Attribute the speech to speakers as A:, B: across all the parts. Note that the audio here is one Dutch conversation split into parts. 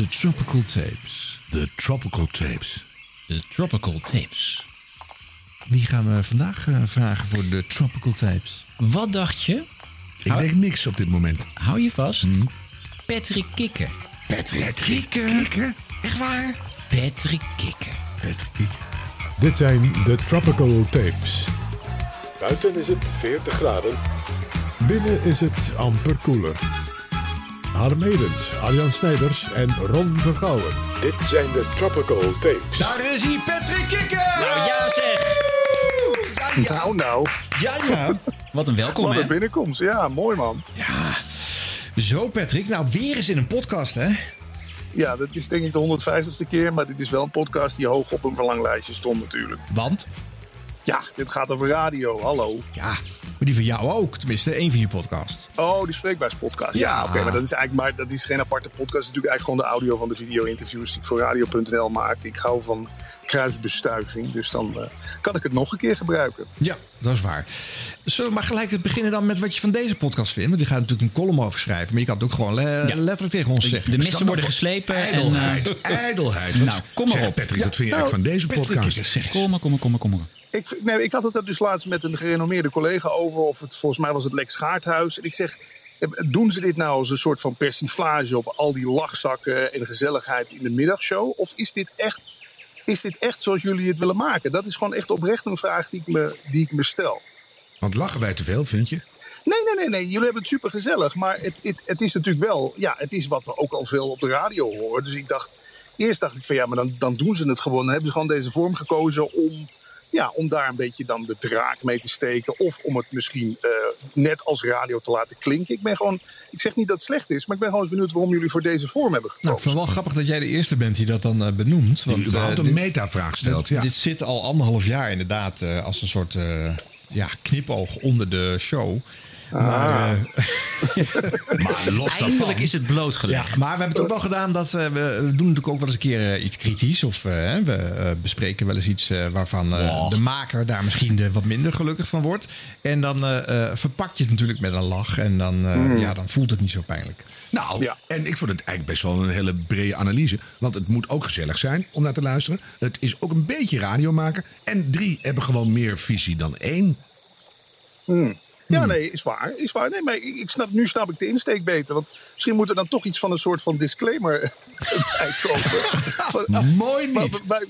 A: De Tropical Tapes.
B: De Tropical Tapes.
C: De Tropical Tapes.
A: Wie gaan we vandaag eh, vragen voor de Tropical Tapes?
C: Wat dacht je?
B: Ik denk niks op dit moment.
C: Hou je vast. Patrick Kikken.
B: Patrick Kikker. Echt waar?
C: Patrick Kikken.
B: Patrick Kikker.
D: Dit zijn de Tropical Tapes. Buiten is het 40 graden. Binnen is het amper koeler. Harm Edens, Arjan Snijders en Ron Vergouwen. Dit zijn de Tropical Tapes.
A: Daar is hij, Patrick Kikker!
C: Nou ja zeg.
E: Nou, nou.
A: Ja, ja.
C: Wat een welkom
E: Wat
C: hè.
E: een binnenkomst. Ja, mooi man.
A: ja. Zo, Patrick. Nou, weer eens in een podcast, hè?
E: Ja, dat is denk ik de 150ste keer. Maar dit is wel een podcast die hoog op een verlanglijstje stond natuurlijk.
A: Want?
E: Ja, dit gaat over radio. Hallo.
A: Ja, maar die van jou ook. Tenminste, één van je podcast.
E: Oh, die spreekbuispodcast. Ja,
A: Ja.
E: oké. maar dat is eigenlijk maar dat is geen aparte podcast. Het is natuurlijk eigenlijk gewoon de audio van de video-interviews die ik voor radio.nl maak. Ik hou van kruisbestuiving. Dus dan eh, kan ik het nog een keer gebruiken.
A: Ja, dat is waar. Zullen we maar gelijk beginnen dan met wat je van deze podcast vindt? Want die gaat natuurlijk een column over schrijven. Maar je kan het ook gewoon le-
C: Ja.
A: letterlijk tegen ons zeggen.
C: De
A: Dus
C: missen
A: dan
C: worden geslepen. En, eh,
B: Ijdelheid. Ijdelheid. Wat-
C: Nou, kom maar op.
B: Patrick, wat vind je
E: Nou,
B: eigenlijk van deze
A: Patrick
B: podcast?
C: Kom maar, kom maar, kom maar, kom maar.
E: Ik, nee, ik had het er dus laatst met een gerenommeerde collega over. Of het, volgens mij was het Lex Gaarthuis. En ik zeg, eh, doen ze dit nou als een soort van persiflage op al die lachzakken en gezelligheid in de middagshow? Of is dit echt, is dit echt zoals jullie het willen maken? Dat is gewoon echt oprecht een vraag die ik me, die ik me stel.
B: Want lachen wij te veel, vind je?
E: Nee, nee, nee, nee. Jullie hebben het super gezellig. Maar het, het, het is natuurlijk wel, ja, het is wat we ook al veel op de radio horen. Dus ik dacht, eerst dacht ik van ja, maar dan, dan doen ze het gewoon. Dan hebben ze gewoon deze vorm gekozen om, ja, om daar een beetje dan de draak mee te steken. Of om het misschien eh, net als radio te laten klinken. Ik ben gewoon, ik zeg niet dat het slecht is, maar ik ben gewoon eens benieuwd waarom jullie voor deze vorm hebben
A: Nou, ik
E: gekozen.
A: vind het wel grappig dat jij de eerste bent die dat dan eh, benoemt. Want
B: Die überhaupt
A: eh,
B: een
A: dit-
B: metavraag stelt.
A: dit,
B: Ja.
A: dit zit al anderhalf jaar inderdaad eh, als een soort eh, ja, knipoog onder de show. Maar, eh,
B: Maar los daarvan.
C: Eindelijk is het blootgelegd.
A: Ja, maar we hebben het ook wel gedaan dat eh, we doen natuurlijk ook wel eens een keer eh, iets kritisch. Of hè, we bespreken wel eens iets waarvan
C: Oh.
A: de maker daar misschien de, wat minder gelukkig van wordt. En dan verpak je het natuurlijk met een lach. En dan, eh, ja, dan voelt het niet zo pijnlijk.
B: Nou,
E: Ja.
B: en ik vond het eigenlijk best wel een hele brede analyse. Want het moet ook gezellig zijn om naar te luisteren. Het is ook een beetje radio maken. En drie hebben gewoon meer visie dan één.
E: Ja, nee, is waar. Is waar. Nee, maar ik, snap, nu snap ik de insteek beter. Want misschien moet er dan toch iets van een soort van disclaimer bij komen. Van-
B: Mooi niet.
E: maar-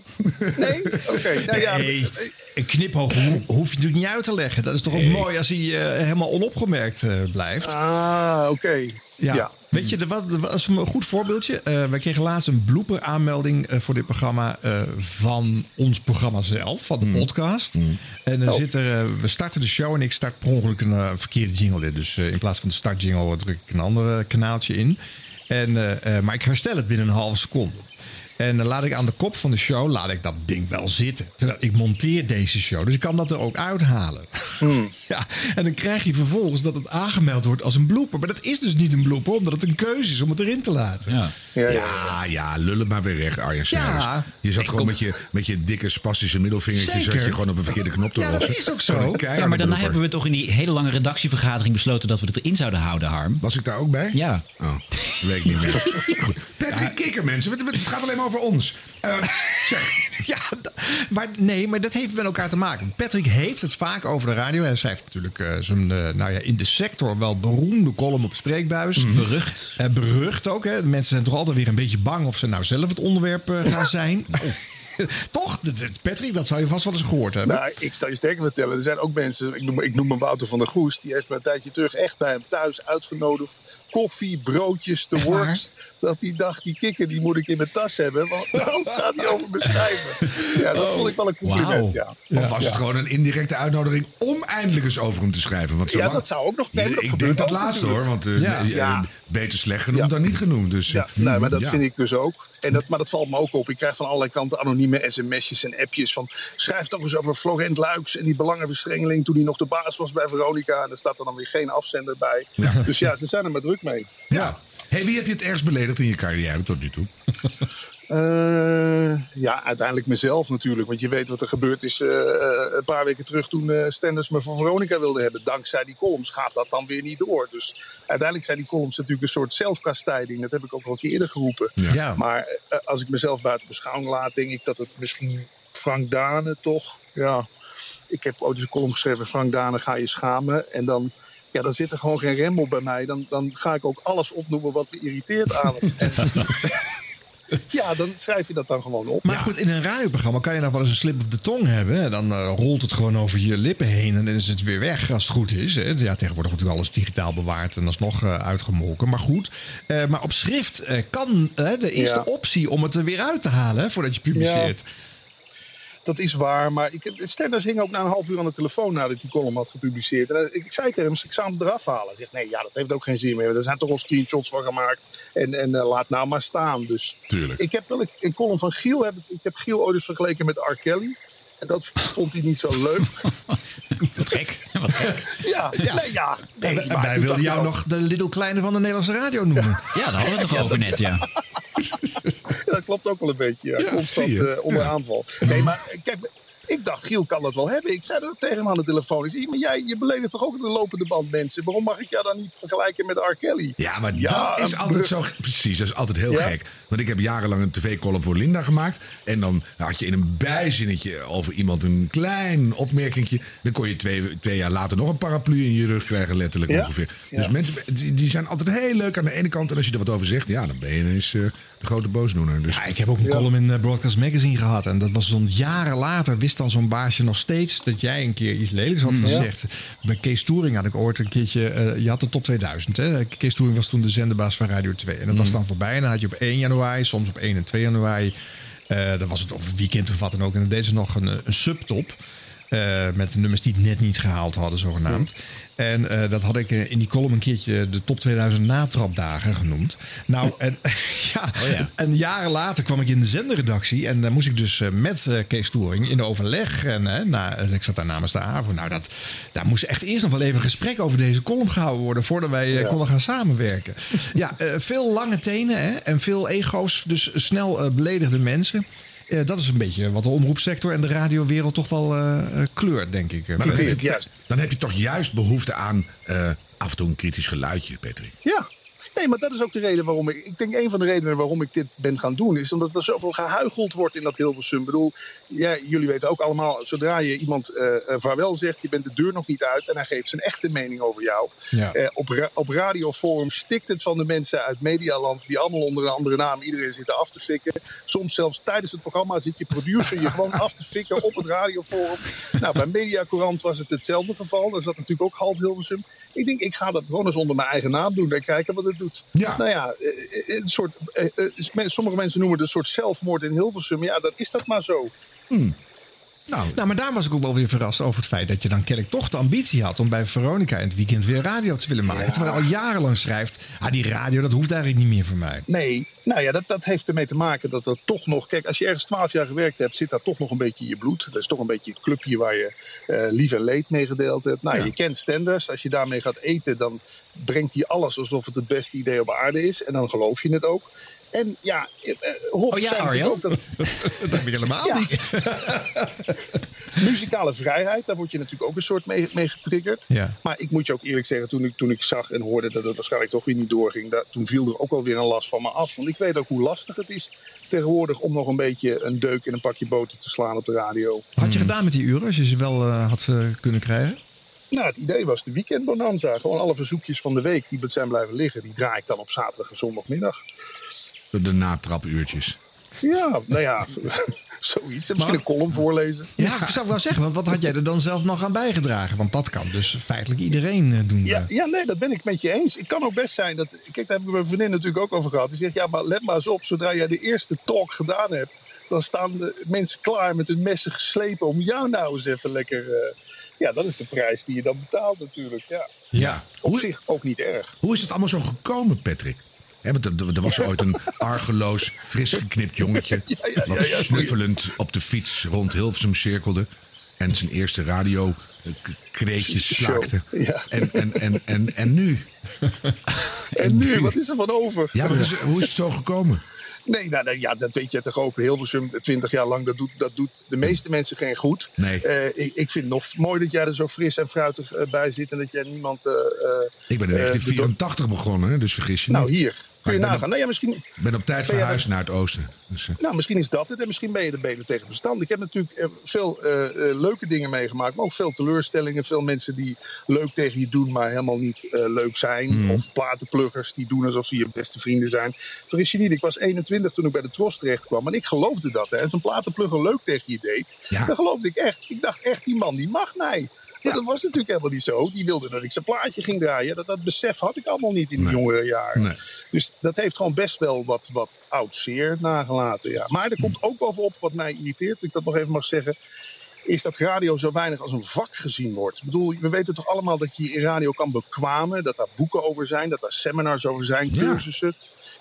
E: nee? Oké. Nou ja,
A: Nee, een knipoog ho- hoef je natuurlijk niet uit te leggen. Dat is toch ook mooi als hij eh, helemaal onopgemerkt eh, blijft.
E: Ah, oké.
A: Ja.
E: Ja.
A: Weet je, er was, er was een goed voorbeeldje. Eh wij kregen laatst een blooper aanmelding eh, voor dit programma eh, van ons programma zelf, van de podcast. En dan
E: Oh.
A: zit er, we starten de show en ik start per ongeluk een verkeerde jingle in. Dus in plaats van de startjingle druk ik een ander kanaaltje in. En, maar ik herstel het binnen een halve seconde. En dan laat ik aan de kop van de show laat ik dat ding wel zitten. Terwijl ik monteer deze show. Dus ik kan dat er ook uithalen. ja, en dan krijg je vervolgens dat het aangemeld wordt als een blooper. Maar dat is dus niet een blooper, omdat het een keuze is om het erin te laten.
C: Ja.
E: Ja, ja.
B: Ja, ja, lullen maar weer weg, Arjen Snijders.
A: Ja.
B: Je zat gewoon met je, met je dikke spastische middelvingertje...
A: Zeker.
B: zat je gewoon op een verkeerde knop te
A: Ja, dat is ook zo.
C: Ja, maar daarna hebben we toch in die hele lange redactievergadering besloten dat we het erin zouden houden, Harm.
B: Was ik daar ook bij?
C: Ja.
B: Oh, weet ik niet meer. Goed. Patrick Kikker, mensen. Het, het gaat alleen maar over ons. Eh, zeg,
A: Ja, maar nee, maar dat heeft met elkaar te maken. Patrick heeft het vaak over de radio. Hij schrijft natuurlijk eh, zijn, eh, nou ja, in de sector wel beroemde column op Spreekbuis.
C: Berucht.
A: Eh, berucht ook. Hè. Mensen zijn toch altijd weer een beetje bang of ze nou zelf het onderwerp gaan zijn. Toch? Patrick, dat zou je vast wel eens gehoord hebben.
E: Nou, ik zal je sterker vertellen. Er zijn ook mensen, ik noem, ik noem hem Wouter van der Goes. Die heeft me een tijdje terug echt bij hem thuis uitgenodigd. Koffie, broodjes, de works. Dat hij dacht, die kikker die moet ik in mijn tas hebben. Want anders gaat hij over me schrijven. Ja, dat vond ik wel een compliment,
C: Wauw.
E: ja.
B: Of was het gewoon een indirecte uitnodiging om eindelijk eens over hem te schrijven? Want
E: Ja, dat zou ook nog- nee, dat
B: ik denk dat laatste hoor, want eh,
A: Ja.
B: eh, beter slecht genoemd dan niet genoemd. Dus,
E: Ja,
B: eh,
E: nee, maar dat vind ik dus ook. En dat, maar dat valt me ook op. Ik krijg van allerlei kanten anonieme sms'jes en appjes van... schrijf toch eens over Florent Luiks en die belangenverstrengeling... toen hij nog de baas was bij Veronica. En er staat er dan weer geen afzender bij. Dus ja, ze zijn er maar druk mee.
B: Ja. Hey, wie heb je het ergst beledigd in je carrière tot nu toe?
E: Eh, ja, uiteindelijk mezelf natuurlijk. Want je weet wat er gebeurd is eh, eh, een paar weken terug toen uh, Stenders me voor Veronica wilde hebben. Dankzij die columns gaat dat dan weer niet door. Dus uiteindelijk zijn die columns natuurlijk een soort zelfkastijding. Dat heb ik ook al een keer eerder geroepen.
B: Ja.
E: Maar als ik mezelf buiten beschouwing laat, denk ik dat het misschien Frank Dane toch. Ja, ik heb ooit eens een column geschreven: Frank Dane, ga je schamen. En dan ja, dan zit er gewoon geen rem op bij mij. Dan, dan ga ik ook alles opnoemen wat me irriteert aan hem. ja, dan schrijf je dat dan gewoon op.
A: Maar goed, in een radioprogramma kan je nou wel eens een slip op de tong hebben. Dan uh, rolt het gewoon over je lippen heen en dan is het weer weg als het goed is. Hè. Ja, tegenwoordig natuurlijk alles digitaal bewaard en alsnog uh, uitgemolken. Maar goed, uh, maar op schrift kan de eerste ja. optie om het er weer uit te halen hè, voordat je publiceert.
E: Ja. Dat is waar, maar ik, Stenders hing ook na een half uur aan de telefoon nadat hij die column had gepubliceerd. En ik zei tegen hem, ik zou hem eraf halen. Hij zegt, nee, ja, dat heeft ook geen zin meer. Er zijn toch al screenshots van gemaakt. En, en uh, laat nou maar staan. Dus
B: Tuurlijk.
E: ik heb wel een, een column van Giel. Heb, ik heb Giel ooit eens vergeleken met R. Kelly. En dat vond hij niet zo leuk.
C: Wat gek. Wat gek.
E: Ja, ja. Nee, ja. Nee,
A: en wij wilden jou nog de Little Kleine van de Nederlandse radio noemen.
C: Ja, daar hadden we het nog over net, ja.
E: dat klopt ook wel een beetje. Ja. Constant uh, onder aanval. Nee, maar kijk, ik dacht, Giel kan dat wel hebben. Ik zei dat tegen hem aan de telefoon. Ik zei, maar jij, je beledigt toch ook de lopende band mensen? Waarom mag ik jou dan niet vergelijken met R. Kelly?
B: Ja, maar ja, dat is altijd zo... Precies, dat is altijd heel ja? gek. Want ik heb jarenlang een tv-column voor Linda gemaakt. En dan had je in een bijzinnetje over iemand een klein opmerkingje. Dan kon je twee, twee jaar later nog een paraplu in je rug krijgen, letterlijk
E: ja?
B: ongeveer. Dus mensen, die, die, zijn altijd heel leuk aan de ene kant. En als je er wat over zegt, ja, dan ben je ineens uh, de grote boosdoener. Dus...
A: Ja, ik heb ook een column in uh, Broadcast Magazine gehad. En dat was dan jaren later, wist dan zo'n baasje nog steeds dat jij een keer iets lelijks had gezegd. Bij Kees Touring had ik ooit een keertje, uh, je had de top 2000. Hè? Kees Touring was toen de zenderbaas van Radio 2. En dat was dan voorbij. En dan had je op 1 januari, soms op 1 en 2 januari. Uh, dan was het of weekend of wat dan ook. En dan deed ze nog een, een subtop. Uh, met de nummers die het net niet gehaald hadden, zogenaamd. En uh, dat had ik in die column een keertje de top 2000 natrapdagen genoemd. Nou, en, ja,
C: oh ja.
A: en jaren later kwam ik in de zenderredactie. En dan moest ik dus met Kees Toering in overleg. En na, ik zat daar namens de AVO. Nou, dat, daar moest echt eerst nog wel even een gesprek over deze column gehouden worden. Voordat wij ja. konden gaan samenwerken. ja, veel lange tenen hè, en veel ego's. Dus snel beledigde mensen. Uh, dat is een beetje wat de omroepsector en de radiowereld toch wel uh, kleurt, denk ik.
B: Maar dan, heb je, juist. dan heb je toch juist behoefte aan uh, af en toe een kritisch geluidje, Patrick.
E: Ja. Nee, maar dat is ook de reden waarom ik... Ik denk een van de redenen waarom ik dit ben gaan doen... is omdat er zoveel gehuigeld wordt in dat Hilversum. Ik bedoel, ja, jullie weten ook allemaal... zodra je iemand uh, vaarwel zegt, je bent de deur nog niet uit... en hij geeft zijn echte mening over jou.
A: Ja.
E: Uh, op, ra op radioforum stikt het van de mensen uit Medialand... die allemaal onder een andere naam iedereen zitten af te fikken. Soms zelfs tijdens het programma zit je producer je gewoon af te fikken op het radioforum. Nou, bij Mediacourant was het hetzelfde geval. Daar zat natuurlijk ook half Hilversum. Ik denk, ik ga dat gewoon eens onder mijn eigen naam doen... en kijken wat het doet.
B: Ja.
E: Nou ja, een soort, sommige mensen noemen het een soort zelfmoord in Hilversum. Ja, dan is dat maar zo.
B: Hmm.
A: Nou, nou, maar daar was ik ook wel weer verrast over het feit dat je dan kennelijk toch de ambitie had om bij Veronica in het weekend weer radio te willen maken. Ja. Terwijl je al jarenlang schrijft, ah, die radio dat hoeft eigenlijk niet meer voor mij.
E: Nee, nou ja, dat, dat heeft ermee te maken dat er toch nog, kijk, als je ergens twaalf jaar gewerkt hebt, zit daar toch nog een beetje in je bloed. Dat is toch een beetje het clubje waar je uh, lief en leed mee gedeeld hebt. Nou,
B: Ja.
E: je kent Stenders. Als je daarmee gaat eten, dan brengt hij alles alsof het het beste idee op aarde is. En dan geloof je het ook. En ja, eh, Rob
C: Oh ja,
E: zei
C: Arjan?
E: natuurlijk ook dat,
A: Dat heb ik helemaal
E: Ja.
A: niet.
E: muzikale vrijheid, daar word je natuurlijk ook een soort mee, mee getriggerd.
A: Ja.
E: Maar ik moet je ook eerlijk zeggen, toen ik, toen ik zag en hoorde dat het waarschijnlijk toch weer niet doorging, dat, toen viel er ook wel weer een last van me af. Want ik weet ook hoe lastig het is tegenwoordig om nog een beetje een deuk in een pakje boter te slaan op de radio.
A: Had je gedaan met die uren als je ze wel eh, had eh, kunnen krijgen?
E: Nou, het idee was de weekendbonanza. Gewoon alle verzoekjes van de week die zijn blijven liggen, die draai ik dan op zaterdag en zondagmiddag.
B: Zo de natrapuurtjes.
E: Ja, nou ja, zoiets. En misschien een column voorlezen.
A: Ja, ik zou wel zeggen, want wat had jij er dan zelf nog aan bijgedragen? Want dat kan dus feitelijk iedereen eh, doen.
E: Ja,
A: eh.
E: ja, nee, dat ben ik met je eens. Het kan ook best zijn dat. Kijk, daar heb ik mijn vriendin natuurlijk ook over gehad. Die zegt: Ja, maar let maar eens op. Zodra jij de eerste talk gedaan hebt. dan staan de mensen klaar met hun messen geslepen. om jou nou eens even lekker. eh, ja, dat is de prijs die je dan betaalt, natuurlijk. Ja.
B: Ja.
E: Op
B: Hoe,
E: zich ook niet erg.
B: hoe is het allemaal zo gekomen, Patrick? Hè, want er, er was ooit een argeloos, fris geknipt jongetje.
E: Ja,
B: snuffelend op de fiets rond Hilversum cirkelde. En zijn eerste radio eh, kreetjes slaakte.
E: Ja.
B: En, en, en, en, en nu?
E: En nu, wat is er van over?
B: Ja, is, hoe is het zo gekomen?
E: Nee, nou, nou, ja, dat weet je toch ook. Hilversum, 20 jaar lang, dat doet, dat doet de meeste mensen geen goed.
B: Nee.
E: Eh, ik, ik vind het nog mooi dat jij er zo fris en fruitig eh, bij zit. En dat jij niemand...
B: Ik ben in
E: eh,
B: 1984 begonnen, dus vergis je
E: Nou,
B: niet.
E: hier. Kun je. Nou ja, misschien,
B: Ik ben op tijd verhuisd naar het oosten. Dus, eh,
E: nou, misschien is dat het. En misschien ben je er beter tegen bestand. Ik heb natuurlijk eh, veel eh, leuke dingen meegemaakt. Maar ook veel teleurstellingen. Veel mensen die leuk tegen je doen, maar helemaal niet leuk zijn. Of platenpluggers die doen alsof ze je beste vrienden zijn. Vergis je niet, ik was 21 toen ik bij de Tros terecht kwam. En ik geloofde dat. Hè. Als een platenplugger leuk tegen je deed,
B: Ja.
E: dan geloofde ik echt. Ik dacht echt, die man die mag mij. Maar dat was natuurlijk helemaal niet zo. Die wilde dat ik zijn plaatje ging draaien. Dat, dat besef had ik allemaal niet in die
B: Nee.
E: jongere jaren.
B: Nee.
E: Dus dat heeft gewoon best wel wat, wat oud zeer nagelaten. Ja. Maar er komt ook bovenop wat mij irriteert, als ik dat nog even mag zeggen. Is dat radio zo weinig als een vak gezien wordt. Ik bedoel, we weten toch allemaal dat je in radio kan bekwamen. Dat daar boeken over zijn, dat daar seminars over zijn,
B: Ja.
E: cursussen.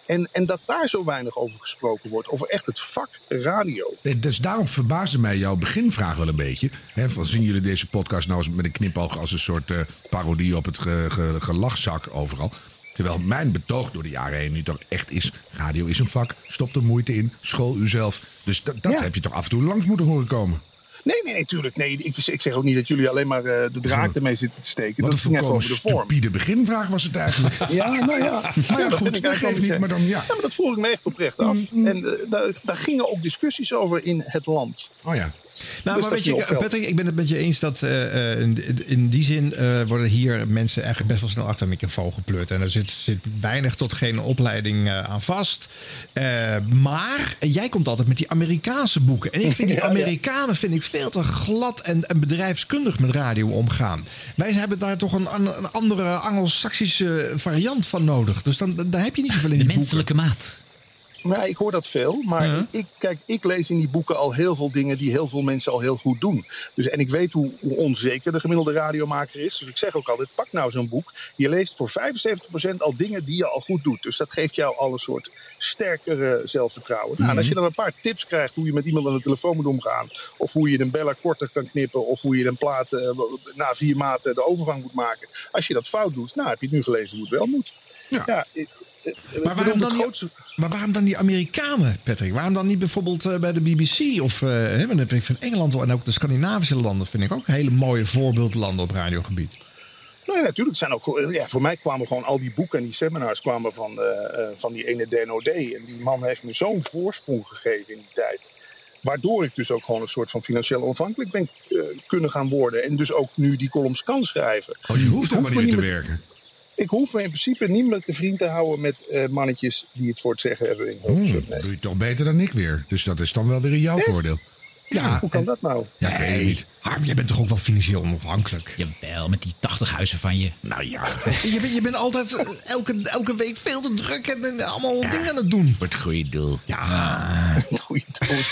E: En, en dat daar zo weinig over gesproken wordt. Over echt het vak radio.
B: Eh, Dus daarom verbaasde mij jouw beginvraag wel een beetje. Van, zien jullie deze podcast nou eens met een knipoog als een soort eh, parodie op het ge, ge- gelachzak overal? Terwijl mijn betoog door de jaren heen nu toch echt is: radio is een vak, stop er moeite in, school uzelf. Dus dat, dat
E: Ja.
B: heb je toch af en toe langs moeten horen komen.
E: Nee, nee, nee, tuurlijk. Nee, ik, ik zeg ook niet dat jullie alleen maar eh, de draak ermee zitten te steken.
B: Wat
E: dat ging echt
B: volkomen
E: over de vorm.
B: stupide beginvraag was het eigenlijk.
E: Ja, nou ja. Maar ja,
B: goed, dat geeft niet,
E: je-
B: maar dan ja.
E: maar dat vroeg ik me echt oprecht af. En eh, daar, daar gingen ook discussies over in het land.
B: Oh ja.
A: Nou,
E: Dus
A: maar weet je,
E: geld.
A: Patrick, ik ben het met je eens dat eh, eh, in, in die zin eh, worden hier mensen eigenlijk best wel snel achter een microfoon gepleurd. En er zit, zit weinig tot geen opleiding eh, aan vast. Eh, maar jij komt altijd met die Amerikaanse boeken. En ik vind die
E: Ja, ja.
A: Amerikanen vind ik veel te glad en, en bedrijfskundig met radio omgaan. Wij hebben daar toch een, een, andere Anglo-Saxische variant van nodig. Dus dan, dan heb je niet zoveel in
C: De
A: die boeken.
C: menselijke maat.
E: Ja, ik hoor dat veel. Maar ik, kijk, ik lees in die boeken al heel veel dingen die heel veel mensen al heel goed doen. Dus, en ik weet hoe, hoe onzeker de gemiddelde radiomaker is. Dus ik zeg ook altijd, pak nou zo'n boek. Je leest voor 75% al dingen die je al goed doet. Dus dat geeft jou al een soort sterkere zelfvertrouwen. Nou, en als je dan een paar tips krijgt hoe je met iemand aan de telefoon moet omgaan. Of hoe je een beller korter kan knippen. Of hoe je een plaat eh, na vier maten de overgang moet maken. Als je dat fout doet, nou heb je het nu gelezen hoe het wel moet.
B: Ja.
A: Maar waarom, dan
E: grootste-
A: die, maar waarom dan die Amerikanen, Patrick? Waarom dan niet bijvoorbeeld eh, bij de BBC? Of eh, hè, want dan vind ik van Engeland en ook de Scandinavische landen vind ik ook hele mooie voorbeeldlanden op radiogebied.
E: Nee, natuurlijk. Het zijn ook, ja, voor mij kwamen gewoon al die boeken en die seminars kwamen van, eh, eh, van die ene DNOD. En die man heeft me zo'n voorsprong gegeven in die tijd. Waardoor ik dus ook gewoon een soort van financieel onafhankelijk ben eh, kunnen gaan worden. En dus ook nu die columns kan schrijven.
B: Oh, je hoeft helemaal niet meer te werken.
E: Ik hoef me in principe niet meer te vriend te houden met eh, mannetjes die het voor het zeggen hebben in Hilversum.
B: Hmm, doe je toch beter dan ik weer. Dus dat is dan wel weer in jouw voordeel. Ja,
E: Hoe kan dat nou?
B: ja, ik weet het niet.
A: Harm, jij bent toch ook wel financieel onafhankelijk?
C: Jawel, met die 80 huizen van je.
A: Nou ja. Je bent, je bent altijd eh, elke, elke week veel te druk en, en allemaal dingen aan het doen.
C: Voor het goede doel.
A: Ja.
E: Goeie dood.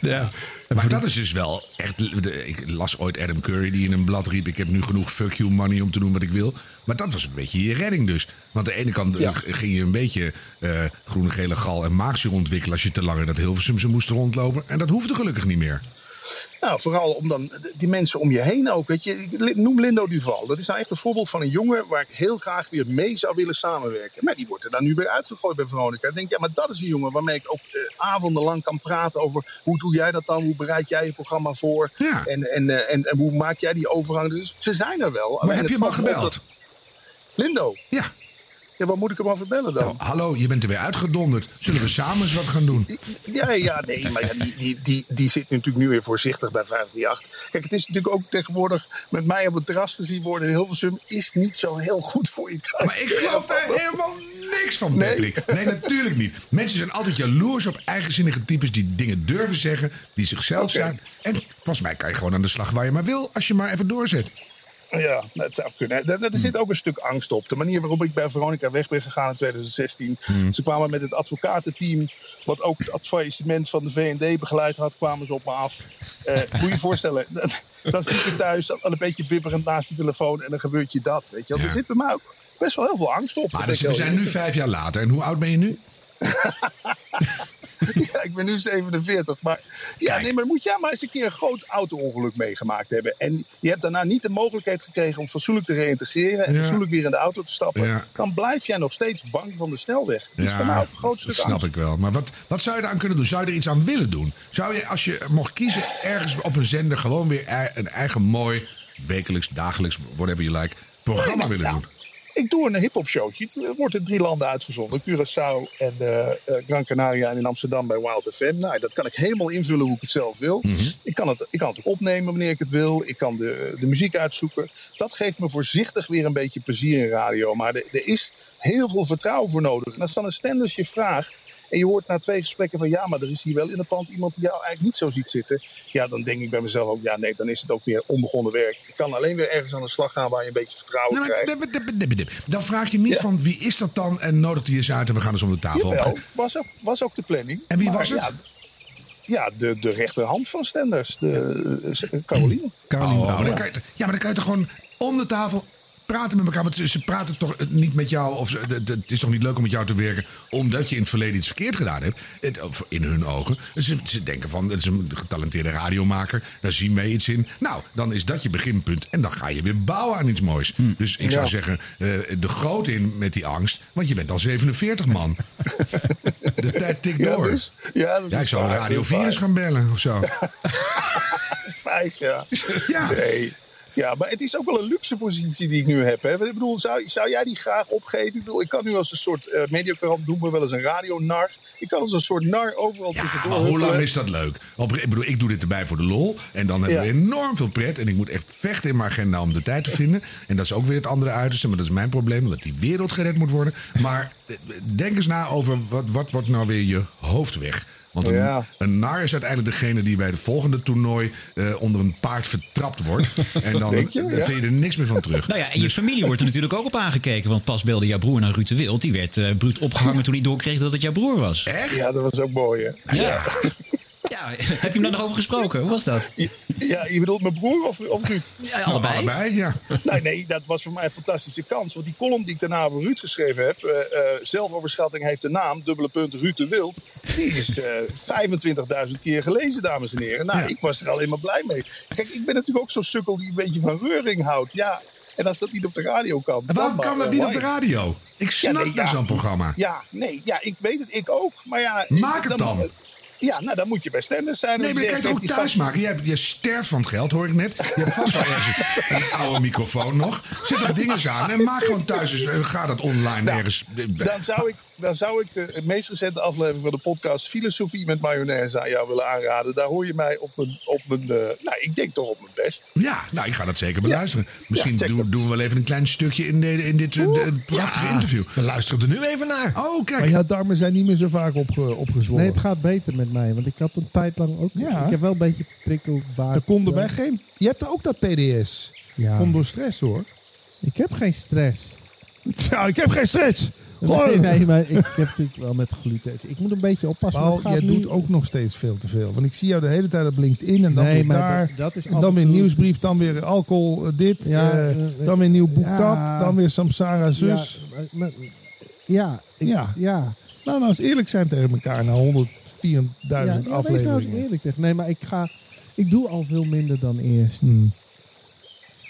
A: Ja.
B: Maar dat is dus wel echt. Ik las ooit Adam Curry die in een blad riep: Ik heb nu genoeg fuck you money om te doen wat ik wil. Maar dat was een beetje je redding dus. Want aan de ene kant eh,
E: Ja.
B: ging je een beetje eh, groene, gele gal en maagzuur ontwikkelen. als je te lang in dat Hilversum ze moest rondlopen. En dat hoefde gelukkig niet meer.
E: Nou, vooral om dan die mensen om je heen ook. Weet je, noem Lindo Duval. Dat is nou echt een voorbeeld van een jongen waar ik heel graag weer mee zou willen samenwerken. Maar die wordt er dan nu weer uitgegooid bij Veronica. Ik denk, ja, maar dat is een jongen waarmee ik ook eh, avondenlang kan praten over hoe doe jij dat dan? Hoe bereid jij je programma voor?
B: Ja.
E: En, en, eh, en, en hoe maak jij die overgang? Dus ze zijn er wel.
B: Maar heb je hem al gebeld?
E: Lindo,
B: Ja.
E: Ja, wat moet ik hem over bellen dan?
B: Nou, hallo, je bent er weer uitgedonderd. Zullen we samen eens wat gaan doen?
E: Ja, ja, nee, maar ja, die, die, die, die zit natuurlijk nu weer voorzichtig bij 538. Kijk, het is natuurlijk ook tegenwoordig met mij op het terras gezien worden Hilversum is niet zo heel goed voor je kruis.
B: Maar ik geloof daar helemaal niks van,
E: Nee.
B: Patrick. Nee, natuurlijk niet. Mensen zijn altijd jaloers op eigenzinnige types die dingen durven zeggen, die zichzelf zijn. En volgens mij kan je gewoon aan de slag waar je maar wil, als je maar even doorzet.
E: Ja, dat zou kunnen. Er, er zit ook een stuk angst op. De manier waarop ik bij Veronica weg ben gegaan in 2016. Ze kwamen met het advocatenteam, wat ook het advisement van de VND begeleid had, kwamen ze op me af. Eh, moet je je voorstellen, dat- dan zit je thuis al een beetje bibberend naast de telefoon en dan gebeurt je dat. Weet je wel.
B: Ja.
E: Er zit bij mij ook best wel heel veel angst op.
B: Maar dus, we zijn nu vijf jaar later. En hoe oud ben je nu?
E: ja, ik ben nu 47. Maar, ja, nee, maar moet jij maar eens een keer een groot auto-ongeluk meegemaakt hebben. En je hebt daarna niet de mogelijkheid gekregen om fatsoenlijk te reïntegreren. En
B: Ja.
E: fatsoenlijk weer in de auto te stappen.
B: Ja.
E: Dan blijf jij nog steeds bang van de snelweg. Het is bij mij ook een groot stuk
B: dat snap
E: angst.
B: ik wel. Maar wat, wat zou je eraan kunnen doen? Zou je er iets aan willen doen? Zou je, als je mocht kiezen, ergens op een zender gewoon weer ei- een eigen mooi, wekelijks, dagelijks, whatever you like, programma
E: Nee,
B: willen
E: nou,
B: doen?
E: Ik doe een hip-hop showtje. Het wordt in drie landen uitgezonden: Curaçao en eh, eh, Gran Canaria en in Amsterdam bij Wild FM. Nou, dat kan ik helemaal invullen hoe ik het zelf wil.
B: Mhm.
E: ik, kan het, ik kan het ook opnemen wanneer ik het wil. Ik kan de, de muziek uitzoeken. Dat geeft me voorzichtig weer een beetje plezier in radio. Maar er, er is heel veel vertrouwen voor nodig. En als dan een standers je vraagt. En je hoort na twee gesprekken van ja, maar er is hier wel in het pand iemand die jou eigenlijk niet zo ziet zitten. Ja, dan denk ik bij mezelf ook, ja, nee, dan is het ook weer onbegonnen werk. Ik kan alleen weer ergens aan de slag gaan waar je een beetje vertrouwen
B: Nee, maar
E: krijgt.
B: Dan vraag je niet
E: Ja.
B: van wie is dat dan en nodigt hij eens uit en we gaan eens om de tafel.
E: Jawel, was ook, was ook de planning.
B: En wie
E: Maar
B: was het?
E: Ja, ja, de, de rechterhand van Stenders, de, eh, Caroline.
B: Oh, kan je, ja, maar dan kan je toch gewoon om de tafel praten met elkaar. Want ze, ze praten toch niet met jou. Of ze, de- de- het is toch niet leuk om met jou te werken. Omdat je in het verleden iets verkeerd gedaan hebt. Het, of in hun ogen. Ze, ze denken van, het is een getalenteerde radiomaker. Daar zien wij iets in. Nou, dan is dat je beginpunt. En dan ga je weer bouwen aan iets moois. Dus ik zou
E: Ja.
B: zeggen, eh, de groot in met die angst. Want je bent al 47 man. de tijd tikt
E: Ja,
B: door.
E: dus, ja, dat
B: Ja,
E: is
B: zou
E: waar,
B: Radio
E: dat is
B: 4 eens
E: waar.
B: gaan bellen of zo.
E: Vijf, ja.
B: Ja.
E: Nee. Ja, maar het is ook wel een luxe positie die ik nu heb. Hè. Ik bedoel, zou, zou jij die graag opgeven? Ik bedoel, ik kan nu als een soort uh, mediakrant doen, maar wel eens een radionar. Ik kan als een soort nar overal
B: Ja,
E: tussendoor.
B: maar hoe lang is dat leuk? Op, ik bedoel, ik doe dit erbij voor de lol. En dan hebben
E: Ja.
B: we enorm veel pret. En ik moet echt vechten in mijn agenda om de tijd te vinden. En dat is ook weer het andere uiterste. Maar dat is mijn probleem, omdat die wereld gered moet worden. Maar eh, denk eens na over wat, wat wordt nou weer je hoofdweg? Want een,
E: Ja.
B: een nar is uiteindelijk degene die bij de volgende toernooi eh, onder een paard vertrapt wordt. En dan
E: Denk je?
B: dan
E: Ja.
B: vind je er niks meer van terug.
C: Nou ja, en je familie wordt er natuurlijk ook op aangekeken. Want pas belde jouw broer naar Ruud de Wild. Die werd eh bruut opgehangen toen hij doorkreeg dat het jouw broer was.
B: Echt?
E: Ja, dat was ook mooi, hè?
C: Ja. Ja, heb je hem daar nog over gesproken? Hoe was dat?
E: Ja, je bedoelt mijn broer of, of Ruud?
C: Ja, allebei.
B: Allebei, ja.
E: Nee, nee, dat was voor mij een fantastische kans. Want die column die ik daarna voor Ruud geschreven heb... eh, eh, zelfoverschatting heeft de naam, dubbele punt, Ruud de Wild... die is eh 25.000 keer gelezen, dames en heren. Nou,
B: Ja.
E: ik was er alleen maar blij mee. Kijk, ik ben natuurlijk ook zo'n sukkel die een beetje van reuring houdt. Ja, en als dat niet op de radio kan...
B: En waarom
E: dan
B: kan
E: maar,
B: dat niet op de radio? Ik snap
E: nee, ja.
B: zo'n programma.
E: Ja, nee, ja, ik weet het, ik ook. Maar ja...
B: Maak het dan.
E: Ja, nou, dan moet je bij Stenders zijn.
B: Nee, maar je kan het ook thuis maken. Je, sterft van het geld, hoor ik net. Je hebt vast wel ergens een, oude microfoon nog. Zet er dingen aan en maak gewoon thuis. eens, eh, Ga dat online
E: Nou,
B: ergens.
E: Dan zou ik, dan zou ik de meest recente aflevering van de podcast Filosofie met mayonaise aan jou willen aanraden. Daar hoor je mij op mijn, op mijn eh, nou, ik denk toch op mijn best.
B: Ja, nou, ik ga dat zeker beluisteren. Misschien
E: Ja,
B: doen, doen we wel even een klein stukje in, de, in dit eh, de- prachtige interview.
A: We luisteren er nu even naar.
B: Oh, kijk.
F: Maar ja, darmen zijn niet meer zo vaak opge, opgezwollen.
G: Nee, het gaat beter met mij. Want ik had een tijd lang ook...
F: Ja.
G: Ik heb wel een beetje prikkelbaar.
F: Er konden wij geen... Je hebt ook dat PDS.
G: Ja.
F: Komt door stress hoor.
G: Ik heb geen stress.
F: Ja, ik heb geen stress.
G: Nee, nee, maar ik heb natuurlijk wel met gluten. Ik moet een beetje oppassen.
F: Paul, jij
G: nu...
F: doet ook nog steeds veel te veel. Want ik zie jou de hele tijd op LinkedIn en dan
G: Nee,
F: weer daar.
G: dat- dat is
F: en dan weer
G: toe-
F: nieuwsbrief, dan weer alcohol eh, dit.
G: Ja,
F: eh,
G: eh,
F: dan weer nieuw boek
G: ja.
F: dat. Dan weer Samsara zus.
G: Ja, maar- maar- ja, ik,
F: Ja.
G: ja.
F: Nou, nou eens eerlijk zijn tegen elkaar na 104.000
G: ja, ja, wees nou eens eerlijk tegen. Nee, maar ik ga... Ik doe al veel minder dan eerst.
F: Hmm.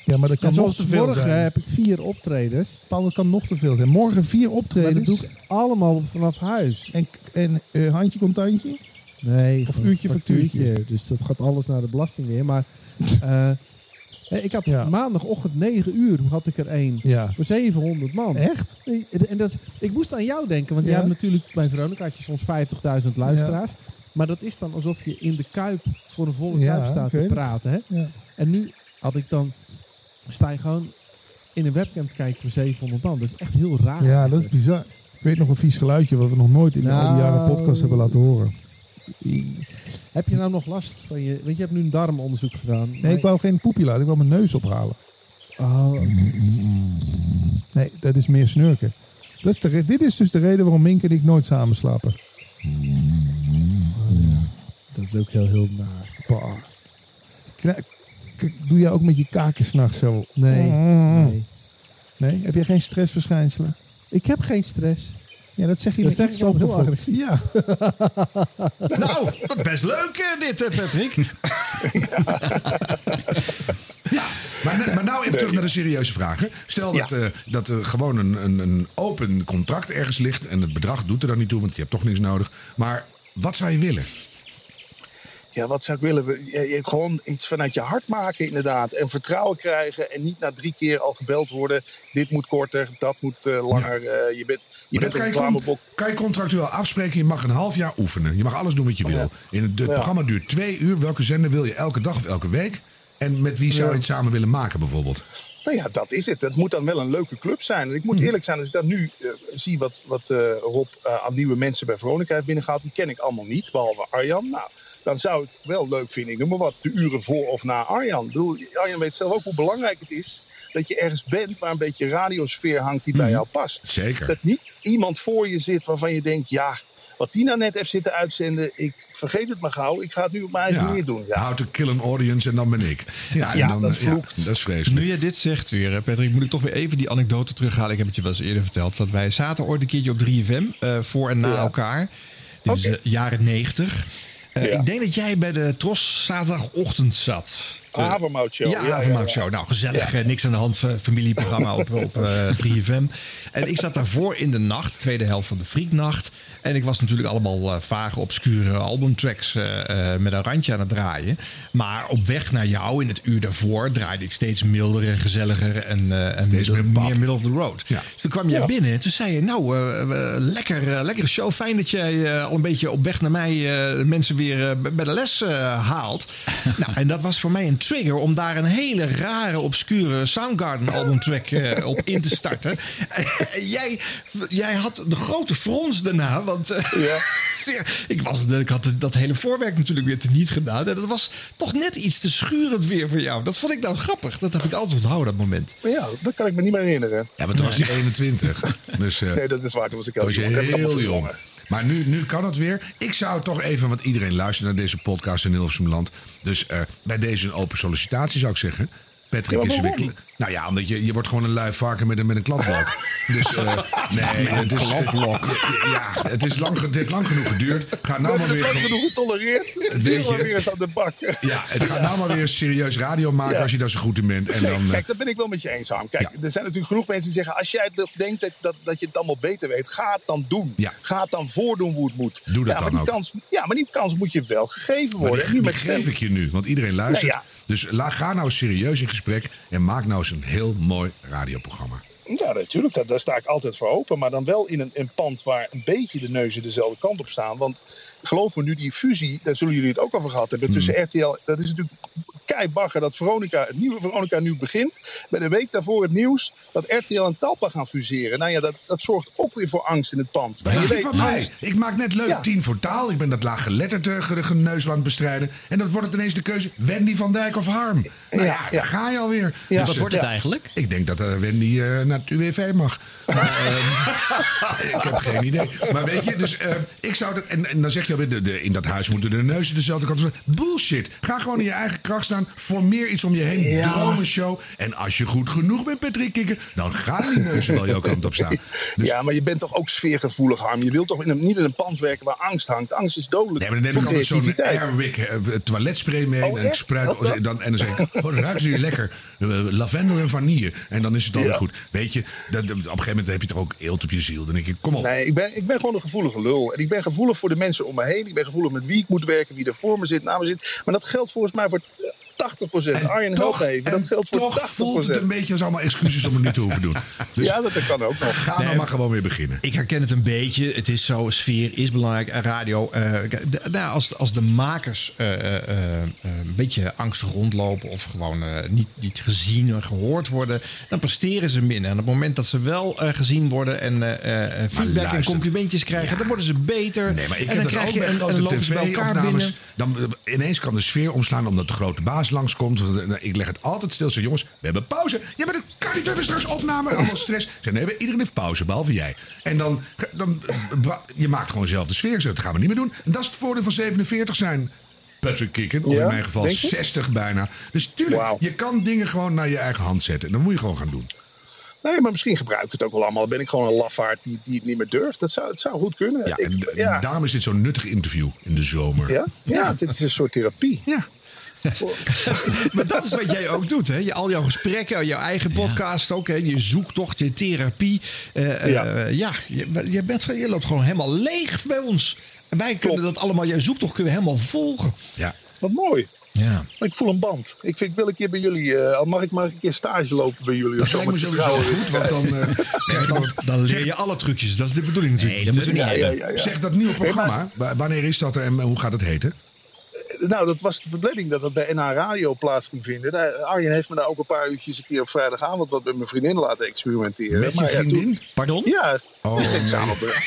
F: Ja, maar dat kan nog te veel
G: morgen
F: zijn.
G: heb ik vier optredens.
F: Paul, dat kan nog te veel zijn. Morgen vier
G: Maar
F: optredens.
G: dat doe ik allemaal vanaf huis.
F: En, en eh, handje contantje?
G: Nee,
F: Of uurtje, factuurtje.
G: Dus dat gaat alles naar de belasting weer. Maar eh, ik had
F: Ja.
G: maandagochtend 9 uur had ik er één.
F: Ja.
G: Voor 700 man.
F: Echt?
G: En dat is, ik moest aan jou denken, want
F: Ja.
G: jij hebt natuurlijk bij Veronica had je soms 50.000 luisteraars. Maar dat is dan alsof je in de kuip voor een volle kuip staat te praten. Hè? En nu had ik dan, sta je gewoon in een webcam te kijken voor 700 man. Dat is echt heel raar.
F: Ja, dat is bizar. Ik weet nog een vies geluidje wat we nog nooit in al die jaren podcast hebben laten horen.
G: Heb je nou nog last van je... Want je hebt nu een darmonderzoek gedaan.
F: Nee, ik wou geen poepje laten. Ik wou mijn neus ophalen.
G: Oh,
F: Nee, dat is meer snurken. Dat is de re- dit is dus de reden waarom Mink en ik nooit samen slapen.
G: dat is ook heel, heel naar.
F: Bah. Kna- k- Doe jij ook met je kaken s'nachts zo?
G: Nee,
F: Mm.
G: nee.
F: Nee? Heb jij geen stressverschijnselen?
G: Ik heb geen stress.
F: Ja, dat zeg je
G: Dat
F: met
G: zeg
F: iets
G: je wel heel.
F: Ja.
A: Nou, best leuk eh, dit, eh, Patrick.
B: Maar, maar nou even terug naar de serieuze vragen. Stel dat,
E: Ja.
B: eh, dat er gewoon een, een, een open contract ergens ligt. En het bedrag doet er dan niet toe, want je hebt toch niks nodig. Maar wat zou je willen?
E: Ja, wat zou ik willen? Je- gewoon iets vanuit je hart maken, inderdaad. En vertrouwen krijgen. En niet na drie keer al gebeld worden. Dit moet korter, dat moet eh, langer. Eh, je bent, je bent
B: dat
E: een reclamebok.
B: kan je contractueel afspreken. Je mag een half jaar oefenen. Je mag alles doen wat je wil. In het, programma duurt twee uur. Welke zender wil je elke dag of elke week? En met wie zou je het samen willen maken bijvoorbeeld?
E: Nou ja, dat is het. Het moet dan wel een leuke club zijn. En ik moet eerlijk zijn, als ik dan nu eh, zie wat, wat Rob aan nieuwe mensen bij Veronica heeft binnengehaald, die ken ik allemaal niet, behalve Arjan. Nou, dan zou ik wel leuk vinden, ik noem maar wat, de uren voor of na Arjan. Ik bedoel, Arjan weet zelf ook hoe belangrijk het is dat je ergens bent waar een beetje radiosfeer hangt die bij jou past.
B: Zeker.
E: Dat niet iemand voor je zit waarvan je denkt, ja, wat die nou net heeft zitten uitzenden, ik vergeet het maar gauw, ik ga het nu op mijn eigen manier doen. Ja.
B: How to kill an audience en dan ben ik. Ja, en
E: Ja,
B: dan,
E: dat
B: eh,
E: vloekt.
B: dat is vreselijk.
A: Nu je dit zegt weer, Patrick, moet ik toch weer even die anekdote terughalen. Ik heb het je wel eens eerder verteld. Dat wij zaten ooit een keertje op 3FM, eh, voor en na
E: Ja.
A: elkaar. Dit is
E: Oké.
A: eh, jaren 90. Eh,
E: Ja.
A: Ik denk dat jij bij de Tros zaterdagochtend zat.
E: Ah, Havermout Show.
A: Ja,
E: Ja, ja, ja.
A: Nou, gezellig. Eh, Niks aan de hand. eh, Familieprogramma op, op eh, 3FM. En ik zat daarvoor in de nacht. Tweede helft van de Frieknacht. En ik was natuurlijk allemaal eh, vage, obscure albumtracks eh, eh, met een randje aan het draaien. Maar op weg naar jou in het uur daarvoor draaide ik steeds milder en gezelliger. En, eh, en middel- meer middle of the road. Dus toen kwam jij binnen en toen zei je... Nou, eh, eh, lekker, eh, lekkere show. Fijn dat jij eh, al een beetje op weg naar mij eh, mensen weer eh, bij de les eh, haalt. nou, en dat was voor mij een trigger om daar een hele rare, obscure Soundgarden albumtrack eh, op in te starten. En jij, jij had de grote frons daarna, want eh,
E: Ja.
A: ik, was, ik had dat hele voorwerk natuurlijk weer teniet gedaan. En dat was toch net iets te schurend weer voor jou. Dat vond ik nou grappig. Dat heb ik altijd onthouden, dat moment.
E: Ja, dat kan ik me niet meer herinneren.
B: Ja, maar toen was hij 21. Dus eh,
E: Nee, dat is waar. Toen was ik
B: was
E: jong.
B: Heel jong. Maar nu, nu kan het weer. Ik zou toch even, want iedereen luistert naar deze podcast in Hilversum Land. Dus eh, bij deze een open sollicitatie zou ik zeggen. Patrick
E: Ja, maar
B: is er weer Nou ja, omdat je, je wordt gewoon een lui varken met een, met een klapblok. dus eh, nee, het is, ja, ja, het, is lang, het heeft lang genoeg geduurd. Ga nou maar
E: hebben het lang
B: weer...
E: genoeg getolereerd.
B: weet
E: Weer maar weer eens aan de bak.
B: Ja, het gaat nou maar weer serieus radio maken
E: Ja.
B: als je daar zo goed in bent. En
E: Nee,
B: dan, eh,
E: kijk, daar ben ik wel met je eens, Harm. Kijk, er zijn natuurlijk genoeg mensen die zeggen... als jij denkt dat, dat, dat je het allemaal beter weet, ga het dan doen. Ga het dan voordoen hoe het moet.
B: Doe dat
E: ja,
B: dan
E: maar die
B: ook.
E: Kans, ja, maar die kans moet je wel gegeven
B: Maar
E: worden.
B: die, die
E: met
B: geef ik je nu, want iedereen luistert.
E: Ja.
B: Dus ga nou serieus in gesprek en maak nou eens een heel mooi radioprogramma.
E: Ja, natuurlijk. Dat, daar sta ik altijd voor open. Maar dan wel in een, een pand waar een beetje de neuzen dezelfde kant op staan. Want geloof me, nu die fusie, daar zullen jullie het ook over gehad hebben, tussen
B: Hmm.
E: RTL. Dat is natuurlijk keibagger dat Veronica, het nieuwe Veronica nu begint. Met een week daarvoor het nieuws dat RTL en Talpa gaan fuseren. Nou ja, dat, dat zorgt ook weer voor angst in het pand. En je weet,
B: van mij?
E: angst-
B: Ik maak net leuk
E: Ja.
B: tien voor taal. Ik ben dat laaggeletterde ge- geneuzel aan het bestrijden. En dan wordt het ineens de keuze Wendy van Dijk of Harm. Nou ja,
E: Ja,
B: daar ga je alweer.
E: Ja.
B: Dus,
C: Wat wordt het
E: Ja.
C: eigenlijk?
B: Ik denk dat eh, Wendy eh, naar het UWV mag. Maar, ehm, ik heb geen idee. Maar weet je, dus eh, ik zou dat. En, en dan zeg je alweer, de, de, in dat huis moeten de neuzen dezelfde kant op. Bullshit. Ga gewoon in je eigen kracht staan. Formeer iets om je heen.
E: Ja.
B: Dromenshow. En als je goed genoeg bent, Patrick Kikker, dan gaan die neuzen wel jouw kant op staan. Dus,
E: Ja, maar je bent toch ook sfeergevoelig, Harm. Je wilt toch in een, niet in een pand werken waar angst hangt. Angst is dodelijk
B: Nee, maar dan neem ik altijd zo'n. Airwick eh, toiletspray mee.
E: Oh,
B: en, ik spruit,
E: dan?
B: en dan zeg ik, oh, ruiken ze hier lekker. Eh, lavendel en vanille. En dan is het
E: Ja.
B: weer goed. Weet je, dat, op een gegeven moment heb je toch ook eelt op je ziel. Dan denk ik, kom op.
E: Nee, ik ben, ik ben gewoon een gevoelige lul. En ik ben gevoelig voor de mensen om me heen. Ik ben gevoelig met wie ik moet werken, wie er voor me zit, na me zit. Maar dat geldt volgens mij voor 80%. Arjen, help me even.
B: en
E: Dat geldt voor
B: toch
E: 80%.
B: voelt het een beetje als allemaal excuses om het niet te hoeven doen. Dus
E: Ja, dat, kan ook nog.
B: ga nou maar gewoon weer beginnen.
A: Ik herken het een beetje. Het is zo, sfeer is belangrijk. En Radio, eh, de- nou, als, als de makers eh, eh, eh, een beetje angstig rondlopen... of gewoon eh, niet, niet gezien en gehoord worden... dan presteren ze minder. En op het moment dat ze wel eh, gezien worden... en eh, eh, feedback en complimentjes krijgen...
B: Ja.
A: dan worden ze beter.
B: Nee, maar ik
A: en
B: heb
A: dan krijg
B: ook
A: je
B: bij
A: en, en
B: grote
A: dan
B: tv-opnames. Dan eh, ineens kan de sfeer omslaan omdat de grote baas langskomt. Want, eh, Ik leg het altijd stil. Zeg, jongens, we hebben pauze. Ja, maar dat kan niet. We hebben straks opname. Allemaal stress. Nee, iedereen heeft pauze, behalve jij. En dan, dan eh, je maakt gewoon zelf de sfeer. Zeg, Dat gaan we niet meer doen. En dat is het voordeel van 47 zijn. Patrick Kikken, of
E: Ja,
B: in mijn geval
E: denk je?
B: 60 bijna. Dus tuurlijk, je kan dingen gewoon naar je eigen hand zetten. En dat moet je gewoon gaan doen.
E: Nee, maar misschien gebruik ik het ook wel allemaal. Dan ben ik gewoon een lafaard die, die het niet meer durft. Dat zou, het zou goed kunnen.
B: Ja,
E: Ik-
B: en
E: ja.
B: daarom is dit zo'n nuttig interview in de zomer.
E: Ja? ja, dit is een soort therapie.
B: Ja.
A: Maar dat is wat jij ook doet, hè? Je, al jouw gesprekken, jouw eigen podcast ook, hè? Je zoektocht, je therapie. Eh, eh,
E: Ja.
A: ja, je, je, bent, je loopt gewoon helemaal leeg bij ons. En wij kunnen dat allemaal, jouw zoektocht kunnen we helemaal volgen.
B: Ja.
E: Wat mooi.
A: Ja.
E: Ik voel een band. Ik, vind, ik wil een keer bij jullie. eh, al mag ik maar een keer stage lopen bij jullie. Of
B: Dat
E: zo,
B: lijkt me sowieso goed, want dan, eh, ja, dan
A: Dan leer je alle trucjes. Dat is de bedoeling natuurlijk.
C: Nee, dat moeten we niet
E: ja,
C: hebben.
E: ja, ja.
B: zeg dat nieuwe programma. Wa- Wanneer is dat en hoe gaat het heten?
E: Nou, dat was de planning dat dat bij NH Radio plaats ging vinden. Daar, Arjen heeft me daar ook een paar uurtjes een keer op vrijdagavond wat met mijn vriendin laten experimenteren.
B: Met je
E: Maar ja, toen-
B: vriendin?
C: Pardon?
E: Ja,
B: Oh, nee.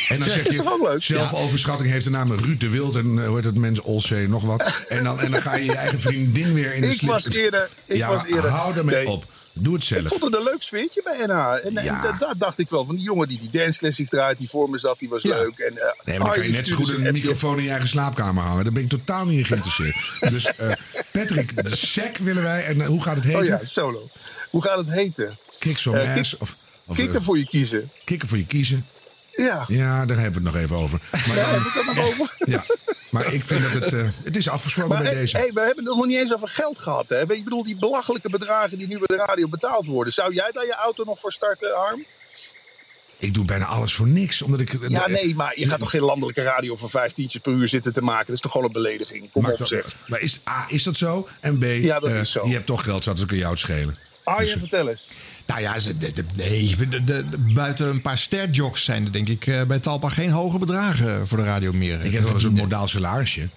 B: En dan zeg je,
E: toch ook leuk?
B: zelfoverschatting heeft de naam Ruud de Wild en eh, hoe heet het, mens Olsee, nog wat. En dan, en dan ga je je eigen vriendin weer in de
E: Ik
B: slip-
E: was eerder- ik
B: ja,
E: was eerder-
B: hou ermee
E: Nee.
B: op. Doe het
E: Ik
B: zelf.
E: vond het een leuk sfeertje bij NH. En, en
B: Ja.
E: daar dacht ik wel van die jongen die die dance classics draait, die voor me zat, die was
B: Ja.
E: leuk. En, eh,
B: Nee, maar dan kan je net zo goed een microfoon in je eigen slaapkamer hangen. Daar ben ik totaal niet in geïnteresseerd. dus eh, Patrick, de sec willen wij. En eh, hoe gaat het heten?
E: Oh ja, solo. Hoe gaat het heten?
B: Kick some ass.
E: kick-
B: of, of
E: Kikker
B: eh,
E: voor je kiezen.
B: kikken voor je kiezen.
E: Ja.
B: Ja, daar hebben we het nog even over. Maar,
E: Ja,
B: dan-
E: heb ik dat nog over?
B: ja. maar ik vind dat het... eh, het is afgesproken
E: Maar
B: bij
E: hey,
B: deze.
E: hey, we hebben het nog niet eens over geld gehad. Hè? Ik bedoel, die belachelijke bedragen die nu bij de radio betaald worden. Zou jij daar je auto nog voor starten, Harm?
B: Ik doe bijna alles voor niks. Omdat ik,
E: Ja, nee, maar je gaat toch geen landelijke radio voor vijf tientjes per uur zitten te maken? Dat is toch gewoon een belediging? Kom
B: Maakt
E: op, zeg.
B: Maar is, A, is dat zo? En B,
E: Ja, dat
B: eh,
E: is zo.
B: je hebt toch geld zat, dus kun je jou het schelen.
E: Arjen,
B: Dus-
E: vertel eens.
A: Nou ja, ze, de, de- nee, de, de- de- buiten een paar sterjocks zijn er denk ik eh, bij Talpa geen hoge bedragen voor de radio meer.
B: Ik heb wel eens een modaal salarisje.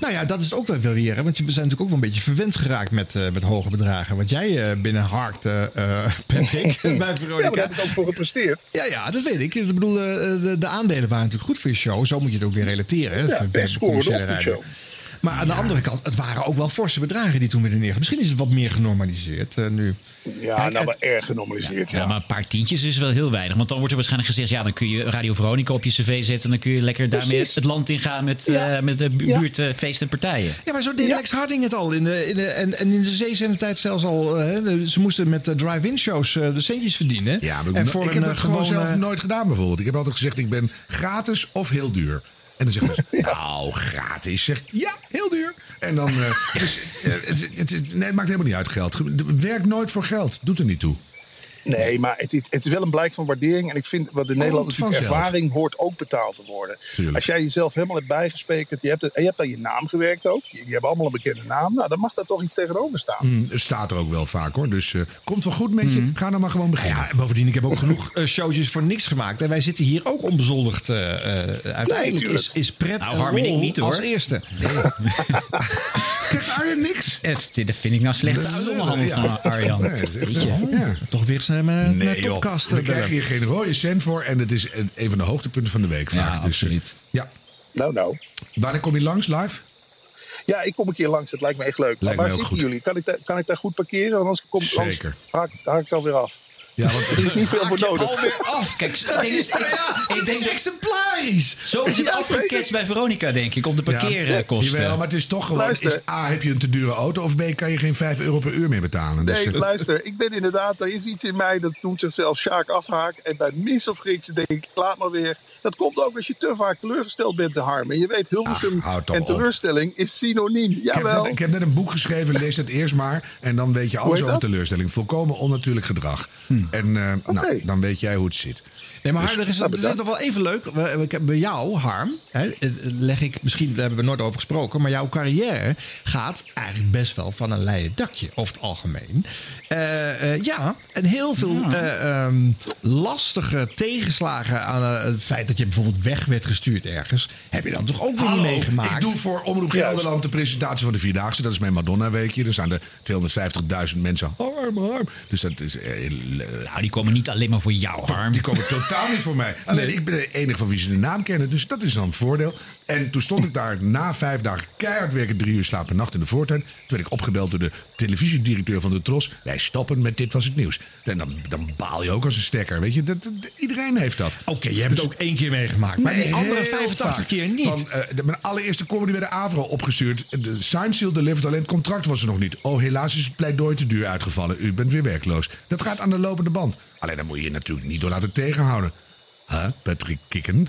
A: Nou ja, dat is het ook wel weer. Hè? Want we zijn natuurlijk ook wel een beetje verwend geraakt met, eh, met hoge bedragen. Wat jij eh binnenharkt, eh eh, Patrick, bij
E: Ja,
A: Veronica.
E: daar heb ik ook voor gepresteerd.
A: Ja, ja, dat weet ik. Ik bedoel, eh, de, de aandelen waren natuurlijk goed voor je show. Zo moet je het ook weer relateren. hè,
E: Ja, best de show.
A: Maar aan de andere kant, het waren ook wel forse bedragen die toen werden neergelegd. Misschien is het wat meer genormaliseerd eh, nu.
E: Ja,
A: Kijk,
E: nou,
A: het-
E: maar erg genormaliseerd. Ja,
C: Ja, maar een paar tientjes is wel heel weinig. Want dan wordt er waarschijnlijk gezegd... ja, dan kun je Radio Veronica op je cv zetten... en dan kun je lekker daarmee het land ingaan... met,
E: Ja.
C: eh, met de buurtfeesten en partijen.
A: Ja, maar zo deed
E: Ja.
A: Lex Harding het al. In de, in de, en, en in de zeezendentijd zelfs al. eh, hè, ze moesten met de drive-in shows eh, de centjes verdienen.
B: Ja, maar
A: en
B: ik,
A: voor
B: ik
A: een,
B: heb
A: eh,
B: dat gewoon zelf nooit gedaan bijvoorbeeld. Ik heb altijd gezegd, ik ben gratis of heel duur. En dan zeggen ze, nou, gratis. Zeg, ja, heel duur. En dan, eh, dus, eh, het, het, het- nee, het maakt helemaal niet uit geld. Werk nooit voor geld. Doet er niet toe.
E: Nee, maar het, is- het is wel een blijk van waardering. En ik vind wat in Nederland natuurlijk
B: vanzelf.
E: ervaring hoort ook betaald te worden.
B: Tuurlijk.
E: Als jij jezelf helemaal hebt bijgesprekerd, je hebt, het, en je hebt aan je naam gewerkt ook. Je, je hebt allemaal een bekende naam. Nou, dan mag daar toch iets tegenover staan.
B: Het staat er ook wel vaak hoor. Dus eh, komt wel goed met je. Ga dan maar gewoon beginnen.
A: Ja, bovendien, ik heb ook genoeg eh, showtjes voor niks gemaakt. En wij zitten hier ook onbezoldigd. eh, eh, uiteindelijk
E: tuurlijk.
A: is, is pret
C: Nou,
A: en
C: ik niet, hoor.
A: als eerste.
B: Krijgt Arjen niks?
C: Het, dit vind ik nou slecht
B: Ja.
C: van Arjan.
B: Nee, dat is echt
C: Weet
B: zo.
C: je?
B: Ja.
A: Toch weer eens naar mijn
B: Nee,
A: naar
B: joh.
A: topkast.
B: We krijgen
A: bellen.
B: hier geen rode cent voor. En het is een een van de hoogtepunten van de week vaak.
C: Ja,
B: dus, eh,
C: absoluut.
B: ja.
E: Nou, nou.
B: Wanneer kom je langs live?
E: Ja, ik kom een keer langs. Het lijkt me echt leuk. Maar waar
B: ook
E: zitten
B: goed.
E: jullie? Kan ik, daar, kan ik daar goed parkeren? Want anders kom
B: Zeker.
E: Anders haak, haak ik alweer af.
B: Ja, want
E: Er is niet veel voor nodig.
C: Alweer af. Kijk, ik denk, ik, ik denk dat
A: exemplarisch.
C: zo is het afgeketst bij Veronica, denk ik, op de parkeerkosten.
B: Jawel, maar het is toch gewoon...
E: Luister.
B: Is, A, heb je een te dure auto of B, kan je geen 5 euro per uur meer betalen. Dus,
E: Nee, luister. Ik ben inderdaad, er is iets in mij dat noemt zichzelf Sjaak Afhaak. En bij mis of Grieks denk ik, laat maar weer. Dat komt ook als je te vaak teleurgesteld bent te harmen. En je weet, Hilversum
B: Ach,
E: en
B: op.
E: teleurstelling is synoniem.
B: ik, heb net, ik heb net een boek geschreven, lees het eerst maar. En dan weet je alles over
E: dat?
B: teleurstelling. Volkomen onnatuurlijk gedrag. En eh, nou, dan weet jij hoe het zit.
A: Nee, maar Harm, er is,
E: nou,
A: er is nog wel even leuk. Bij jou, Harm, hè, eh, leg ik, misschien daar hebben we nooit over gesproken, maar jouw carrière gaat eigenlijk best wel van een leien dakje over het algemeen. Eh, eh, ja, en heel veel eh, ehm, lastige tegenslagen aan het feit dat je bijvoorbeeld weg werd gestuurd ergens, heb je dan toch ook weer niet meegemaakt?
B: ik doe voor Omroep Gelderland de presentatie van de Vierdaagse. Dat is mijn Madonna-weekje. Er staan er 250.000 mensen. Harm, harm. Dus dat is...
C: Nou, die komen niet alleen maar voor jou, Harm.
B: Die komen totaal niet voor mij. Alleen ik ben de enige van wie ze de naam kennen. Dus dat is dan een voordeel. En toen stond ik daar na vijf dagen keihard werken. Drie uur slapen nacht in de voortuin. Toen werd ik opgebeld door de televisiedirecteur van de Tros. Wij stoppen met Dit Was Het Nieuws. En dan, dan baal je ook als een stekker. Weet je, dat, dat- iedereen heeft dat.
A: Oké, je hebt het ook één keer meegemaakt, maar die andere
B: heel
A: 85
B: vaak.
A: keer niet.
B: Van, eh, de, mijn allereerste comedy bij de AVRO opgestuurd. De sign seal delivered, alleen het contract was er nog niet. Oh, helaas is het pleidooi te duur uitgevallen. U bent weer werkloos. Dat gaat aan de lopende lopende band. Alleen dan moet je je natuurlijk niet door laten tegenhouden. Huh, Patrick Kikken?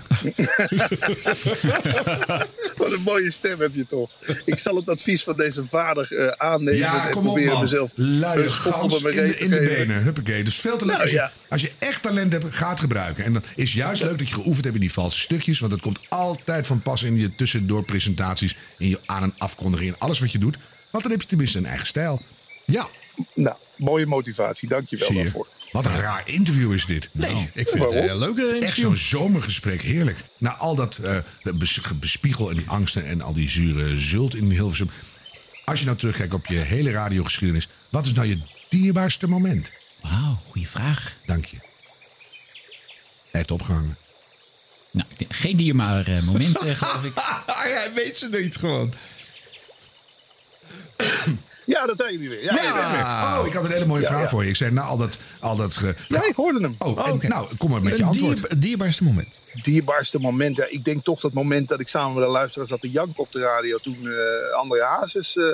E: Wat een mooie stem heb je toch. Ik zal het advies van deze vader eh, aannemen
B: Ja,
E: en
B: kom op
E: proberen
B: man.
E: mezelf
B: Luie
E: een schop
B: gans
E: onder
B: in
E: te
B: in de
E: geven.
B: benen. Huppakee. Dus veel te leuk.
E: Nou,
B: als, je,
E: ja.
B: als je echt talent hebt, ga het gebruiken. En dan is juist leuk dat je geoefend hebt in die valse stukjes. Want het komt altijd van pas in je tussendoor presentaties. In je aan- en afkondiging. En alles wat je doet. Want dan heb je tenminste een eigen stijl.
A: Ja,
E: Nou, mooie motivatie. Dank je wel daarvoor.
B: Wat een raar interview is dit.
A: nee, ik vind het een heel leuk
B: Echt zo'n zomergesprek, heerlijk. Na al dat eh, bes- bespiegel en die angsten en al die zure zult in Hilversum. Als je nou terugkijkt op je hele radiogeschiedenis. Wat is nou je dierbaarste moment?
C: Wauw, goede vraag.
B: Dank je. Hij heeft opgehangen.
C: Nou, geen dierbaar eh, moment, eh, geloof ik.
A: Hij weet ze niet gewoon.
E: Ja, dat zijn jullie weer. Ja, ja.
B: Oh, ik had een hele mooie
E: Ja,
B: vraag
E: ja.
B: voor je. Ik zei, nou, al dat... Al dat ge-
E: ja, ik hoorde hem.
B: Oh,
A: oké.
B: nou, kom maar met je antwoord.
A: dier- het dierbaarste moment.
E: dierbaarste moment. Ja, ik denk toch dat moment dat ik samen met de luisteraars zat te janken op de radio. Toen eh André Hazes eh,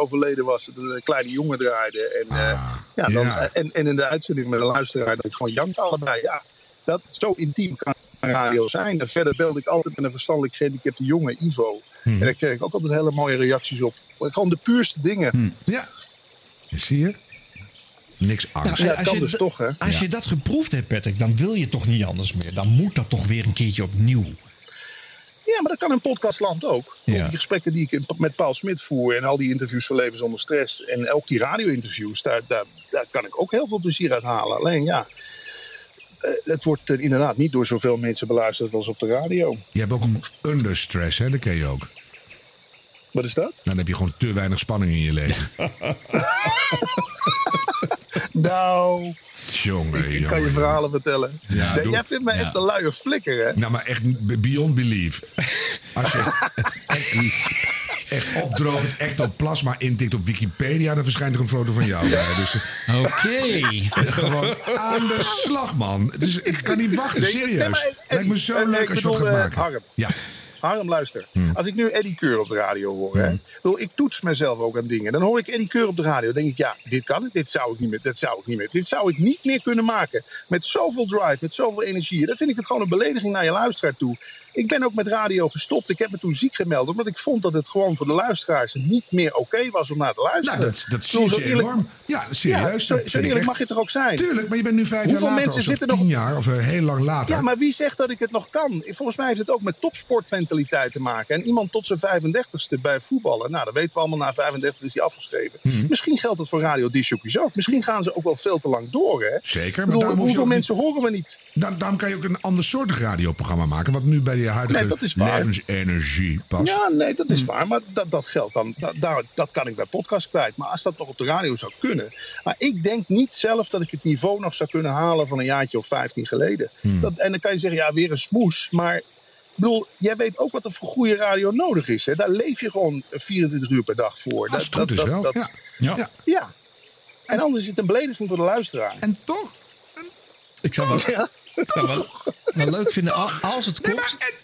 E: overleden was. Dat een kleine jongen draaide. En, eh, ja, dan,
B: Ah,
E: en, en in de uitzending met de luisteraar dat ik gewoon jank allebei. Ja, dat zo intiem kan radio zijn. En verder belde ik altijd met een verstandelijk gehandicapte jongen, Ivo.
B: Mhm.
E: En daar kreeg ik ook altijd hele mooie reacties op. Gewoon de puurste dingen.
B: Ja. Zie je? Niks angst.
E: Ja,
A: als
E: kan
A: je
E: dus
A: dat-
E: toch, hè?
A: Als je dat geproefd hebt, Patrick, dan wil je toch niet anders meer. Dan moet dat toch weer een keertje opnieuw.
E: Ja, maar dat kan in podcastland ook.
A: Ja.
E: Die gesprekken die ik met Paul Smit voer en al die interviews van Leven zonder Stress en ook die radio-interviews, daar, daar, daar kan ik ook heel veel plezier uit halen. Alleen ja, het wordt eh, inderdaad niet door zoveel mensen beluisterd als op de radio.
B: Je hebt ook een understress, hè? Dat ken je ook.
E: Wat is dat?
B: Dan heb je gewoon te weinig spanning in je leven.
E: Nou,
B: Jongen,
E: ik
B: jongen,
E: kan je
B: jongen.
E: verhalen vertellen.
B: Ja,
E: Nee, jij vindt mij
C: Ja.
E: echt een luie flikker, hè?
B: Nou, maar echt beyond belief. Als je echt, echt opdrogend ectoplasma intikt op Wikipedia... dan verschijnt er een foto van jou. bij. Dus eh,
C: Oké.
B: gewoon aan de slag, man. Dus ik kan niet wachten, serieus.
E: nee, maar,
B: Lijkt me zo leuk als je wat
E: bedoel,
B: gaat
E: eh,
B: maken.
E: Harm.
B: Ja.
E: Harm, luister.
B: Hmm.
E: Als ik nu Eddie Keur op de radio hoor, hè, ik, bedoel, ik toets mezelf ook aan dingen. Dan hoor ik Eddie Keur op de radio. Dan denk ik, ja, dit kan ik, dit zou ik niet meer, dit zou ik niet meer, dit zou ik niet meer kunnen maken. Met zoveel drive, met zoveel energie. Dan vind ik het gewoon een belediging naar je luisteraar toe. Ik ben ook met radio gestopt. Ik heb me toen ziek gemeld, omdat ik vond dat het gewoon voor de luisteraars niet meer oké was om naar te luisteren.
B: Nou, dat, dat zie je
E: zo eerlijk-
B: enorm. Ja, serieus.
E: Ja,
B: dat
E: zo, eerlijk mag je toch ook zijn?
B: Tuurlijk, maar je bent nu vijf
E: Hoeveel
B: jaar later.
E: mensen
B: of
E: zitten nog-
B: tien jaar of heel lang later.
E: Ja, maar wie zegt dat ik het nog kan? Volgens mij heeft het ook met te maken. En iemand tot zijn 35ste bij voetballen. Nou, dat weten we allemaal. Na 35 is hij afgeschreven.
B: Mhm.
E: Misschien geldt het voor radio discjockeys ook. Misschien gaan ze ook wel veel te lang door. Hè?
B: Zeker, maar
E: bedoel, hoeveel mensen horen we niet?
B: Daar- daarom kan je ook een ander soort radioprogramma maken. Wat nu bij je huidige
E: Nee, dat is
B: levensenergie past.
E: Ja, nee, dat
B: Mhm.
E: is waar. Maar dat, dat geldt dan. Dat, daar, dat kan ik bij podcast kwijt. Maar als dat nog op de radio zou kunnen. Maar ik denk niet zelf dat ik het niveau nog zou kunnen halen van een jaartje of 15 geleden.
B: Mhm.
E: Dat, en dan kan je zeggen, ja, weer een smoes. Maar bedoel, jij weet ook wat er voor goede radio nodig is. Hè? Daar leef je gewoon 24 uur per dag voor.
B: Als het goed is wel. ja.
C: Ja.
B: Ja.
E: ja. En anders is het een belediging voor de luisteraar.
B: En toch?
A: Ik zou wel,
E: Ja.
A: ik zou wel, wel leuk vinden als, het
B: Nee,
A: komt.
B: maar, en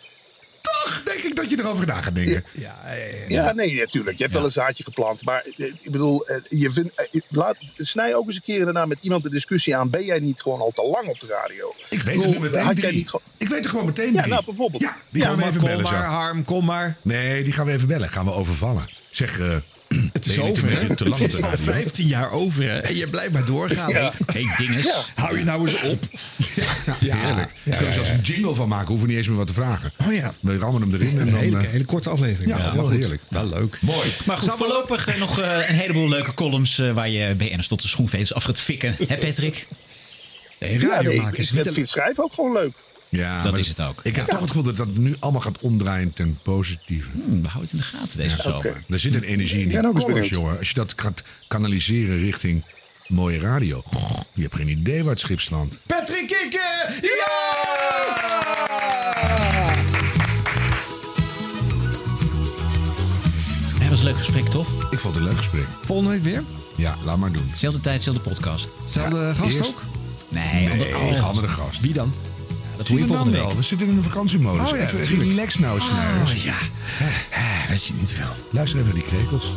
B: toch denk ik dat je erover na gaat denken.
A: Ja, ja, ja.
E: Ja, nee, natuurlijk. Je hebt wel een zaadje geplant. Maar eh, ik bedoel, eh, je eh, laat, snij ook eens een keer daarna met iemand de discussie aan. Ben jij niet gewoon al te lang op de radio?
B: Ik weet er
E: bedoel,
B: nu meteen drie.
E: niet gewoon-
B: Ik weet er gewoon meteen
E: Ja,
B: drie.
E: nou, bijvoorbeeld.
B: Ja, die
E: Ja,
B: gaan we even
A: kom
B: bellen zo.
A: maar, Harm, kom maar.
B: Nee, die gaan we even bellen. Gaan we overvallen. Zeg, eh
A: Het is over, hè?
B: beetje te lang
A: Het is al
B: radio?
A: 15 jaar over, hè? En je blijft maar doorgaan.
E: Ja.
C: Hey, dinges.
E: Ja.
A: Hou je nou eens op.
B: Ja, heerlijk.
A: Ja,
B: Daar kun je
A: ja,
B: zelfs
A: ja.
B: een jingle van maken. Hoeven niet eens meer wat te vragen.
A: Oh ja.
B: We rammen hem erin en
A: Een
B: dan...
A: hele,
B: eh,
A: hele korte aflevering.
B: Ja,
A: goed.
B: heerlijk.
A: Wel leuk.
B: Mooi.
C: Maar goed, voorlopig eh, nog eh, een heleboel leuke columns eh, waar je BN'ers tot de schoenveters af gaat fikken. Hè, Patrick?
A: Nee,
E: Ja,
A: radio
E: nee,
A: maken
E: ik
A: is
E: vind,
A: niet
E: vind schrijven ook gewoon leuk.
B: Ja,
C: Dat
B: maar
C: is het ook.
B: Ik heb toch het gevoel dat dat nu allemaal gaat omdraaien ten positieve.
C: Hm, we houden het in de gaten deze zomer.
B: Er zit een energie in die
E: Ja, benieuwd.
B: jongen. Als je dat gaat kanaliseren richting mooie radio. Je hebt geen idee waar het schip strandt.
A: Patrick Kikken! Ja!
C: Dat was een leuk gesprek, toch?
B: Ik vond het een leuk gesprek.
A: Volgende week weer?
B: Ja, laat maar doen.
C: Zelfde tijd, zelfde podcast.
A: Zelfde gast
B: eerst-
A: ook?
C: Nee,
B: Nee,
C: andere gast.
A: Wie dan?
C: Dat hoor
B: je
C: volgende
B: wel? We zitten in een vakantiemodus.
A: Oh ja,
B: even
A: natuurlijk.
B: relax nou, Snijders.
A: ja. Weet je niet wel.
B: Luister even naar die krekels.